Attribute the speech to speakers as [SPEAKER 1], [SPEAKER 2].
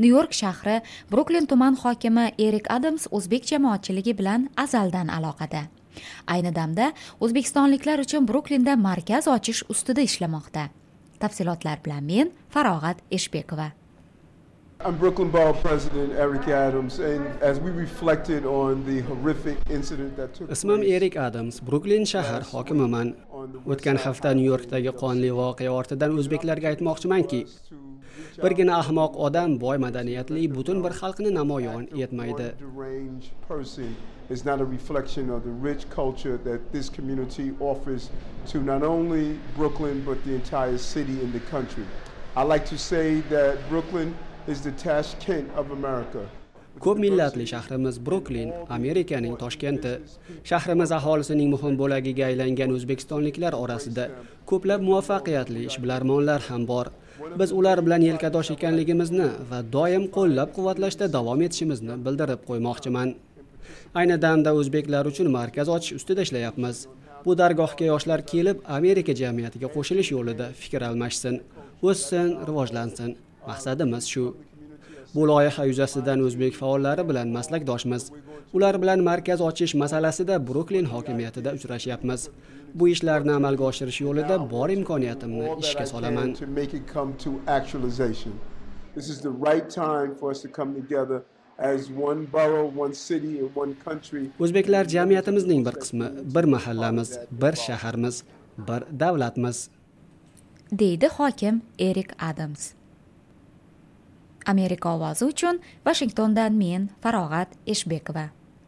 [SPEAKER 1] nyu york shahri bruklin tuman hokimi erik adams o'zbek jamoatchiligi bilan azaldan aloqada. Ayni damda o'zbekistonliklar uchun bruklinda markaz ochish ustida ishlamoqda. Tafsilotlar bilan men farog'at eshbekova.
[SPEAKER 2] I'm Brooklyn Borough President Eric Adams, and as we reflected on the horrific incident that took
[SPEAKER 3] Ismim Erik Adams, Brooklyn shahar hokimiman. O'tgan hafta Nyu-Yorkdagi qonli voqea ortidan o'zbeklarga aytmoqchimanki, birgina ahmoq odam boy madaniyatli butun bir xalqni namoyon etmaydi.
[SPEAKER 2] is not a reflection of the rich culture that this community offers to not only Brooklyn but the entire city and the country. I like to say that Brooklyn is the Tashkent of America.
[SPEAKER 3] Ko'p millatli shahrimiz Bruklin, Amerikaning Toshkenti. Shahrimiz aholisining muhim bo'lagiga aylangan o'zbekistonliklar orasida ko'plab muvaffaqiyatli ishbilarmonlar ham bor. Biz ular bilan yelkadosh ekanligimizni va doim qo'llab-quvvatlashda davom etishimizni bildirib qo'ymoqchiman. Ayni damda o'zbeklar uchun markaz ochish ustida ishlayapmiz. Bu dargohga yoshlar kelib, Amerika jamiyatiga qo'shilish yo'lida fikr almashsin, o'ssin, rivojlansin. Maqsadimiz shu. Bu loyiha yuzasidan o'zbek faollari bilan maslakdoshmiz. Ular bilan markaz ochish masalasida Bruklin hokimiyatida uchrashyapmiz. Bu ishlarni amalga oshirish yo'lida bor imkoniyatimni ishga solaman.
[SPEAKER 2] This is the right time for us to come together as one borough, one city and one country.
[SPEAKER 3] O'zbeklar jamiyatimizning bir qismi, bir mahallamiz, bir shaharmiz, bir davlatmiz.
[SPEAKER 1] deydi hokim erik adams amerika ovozi uchun vashingtondan men farog'at eshbekova.